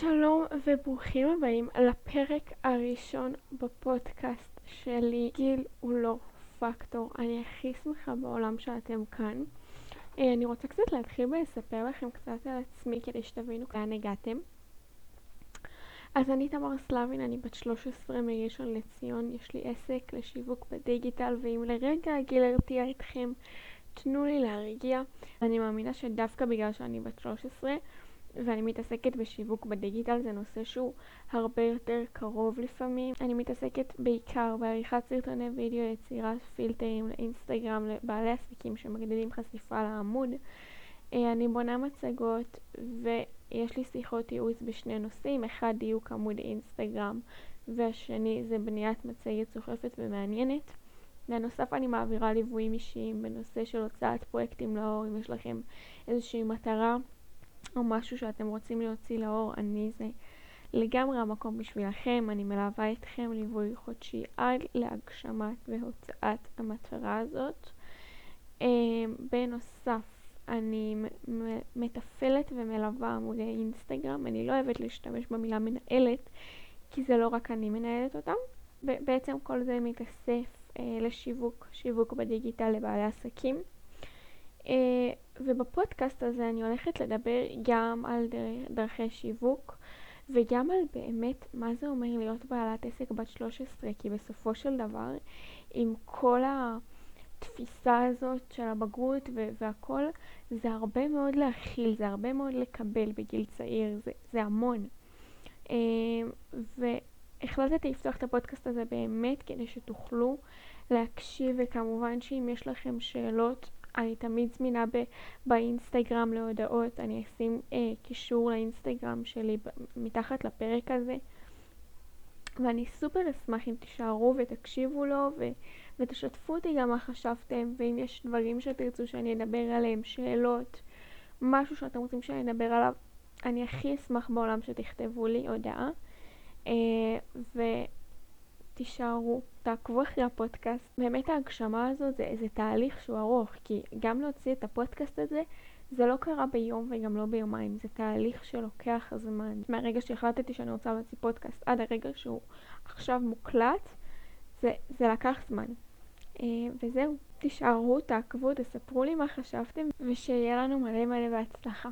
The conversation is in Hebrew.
שלום וברוכים הבאים לפרק הראשון בפודקאסט שלי. גיל הוא לא פקטור, אני הכי שמחה בעולם שאתם כאן. אה, אני רוצה קצת להתחיל ולספר לכם קצת על עצמי כדי שתבינו לאן הגעתם. אז אני תמר סלבין, אני בת 13 מראשון לציון, יש לי עסק לשיווק בדיגיטל, ואם לרגע הגיל הרתיע אתכם, תנו לי להרגיע. אני מאמינה שדווקא בגלל שאני בת 13, ואני מתעסקת בשיווק בדיגיטל, זה נושא שהוא הרבה יותר קרוב לפעמים. אני מתעסקת בעיקר בעריכת סרטוני וידאו, יצירת פילטרים לאינסטגרם לבעלי עסקים שמגדילים חשיפה לעמוד. אה, אני בונה מצגות ויש לי שיחות ייעוץ בשני נושאים, אחד דיוק עמוד אינסטגרם והשני זה בניית מצגת סוחפת ומעניינת. בנוסף אני מעבירה ליוויים אישיים בנושא של הוצאת פרויקטים לאור, אם יש לכם איזושהי מטרה או משהו שאתם רוצים להוציא לאור, אני זה לגמרי המקום בשבילכם. אני מלווה אתכם ליווי חודשי עד להגשמת והוצאת המטרה הזאת. אמ, בנוסף, אני מתפעלת ומלווה עמודי אינסטגרם. אני לא אוהבת להשתמש במילה מנהלת, כי זה לא רק אני מנהלת אותם. בעצם כל זה מתאסף אה, לשיווק, שיווק בדיגיטל לבעלי עסקים. אה, ובפודקאסט הזה אני הולכת לדבר גם על דרכי שיווק וגם על באמת מה זה אומר להיות בעלת עסק בת 13, כי בסופו של דבר, עם כל התפיסה הזאת של הבגרות והכל, זה הרבה מאוד להכיל, זה הרבה מאוד לקבל בגיל צעיר, זה, זה המון. אה, והחלטתי לפתוח את הפודקאסט הזה באמת כדי שתוכלו להקשיב, וכמובן שאם יש לכם שאלות, אני תמיד זמינה ב- באינסטגרם להודעות, אני אשים אה, קישור לאינסטגרם שלי ב- מתחת לפרק הזה. ואני סופר אשמח אם תישארו ותקשיבו לו ו- ותשתפו אותי גם מה חשבתם, ואם יש דברים שתרצו שאני אדבר עליהם, שאלות, משהו שאתם רוצים שאני אדבר עליו, אני הכי אשמח בעולם שתכתבו לי הודעה. אה, ו- תישארו, תעקבו אחרי הפודקאסט. באמת ההגשמה הזו זה, זה תהליך שהוא ארוך, כי גם להוציא את הפודקאסט הזה, זה לא קרה ביום וגם לא ביומיים, זה תהליך שלוקח זמן. מהרגע שהחלטתי שאני רוצה להוציא פודקאסט עד הרגע שהוא עכשיו מוקלט, זה, זה לקח זמן. Uh, וזהו, תישארו, תעקבו, תספרו לי מה חשבתם, ושיהיה לנו מלא מלא בהצלחה.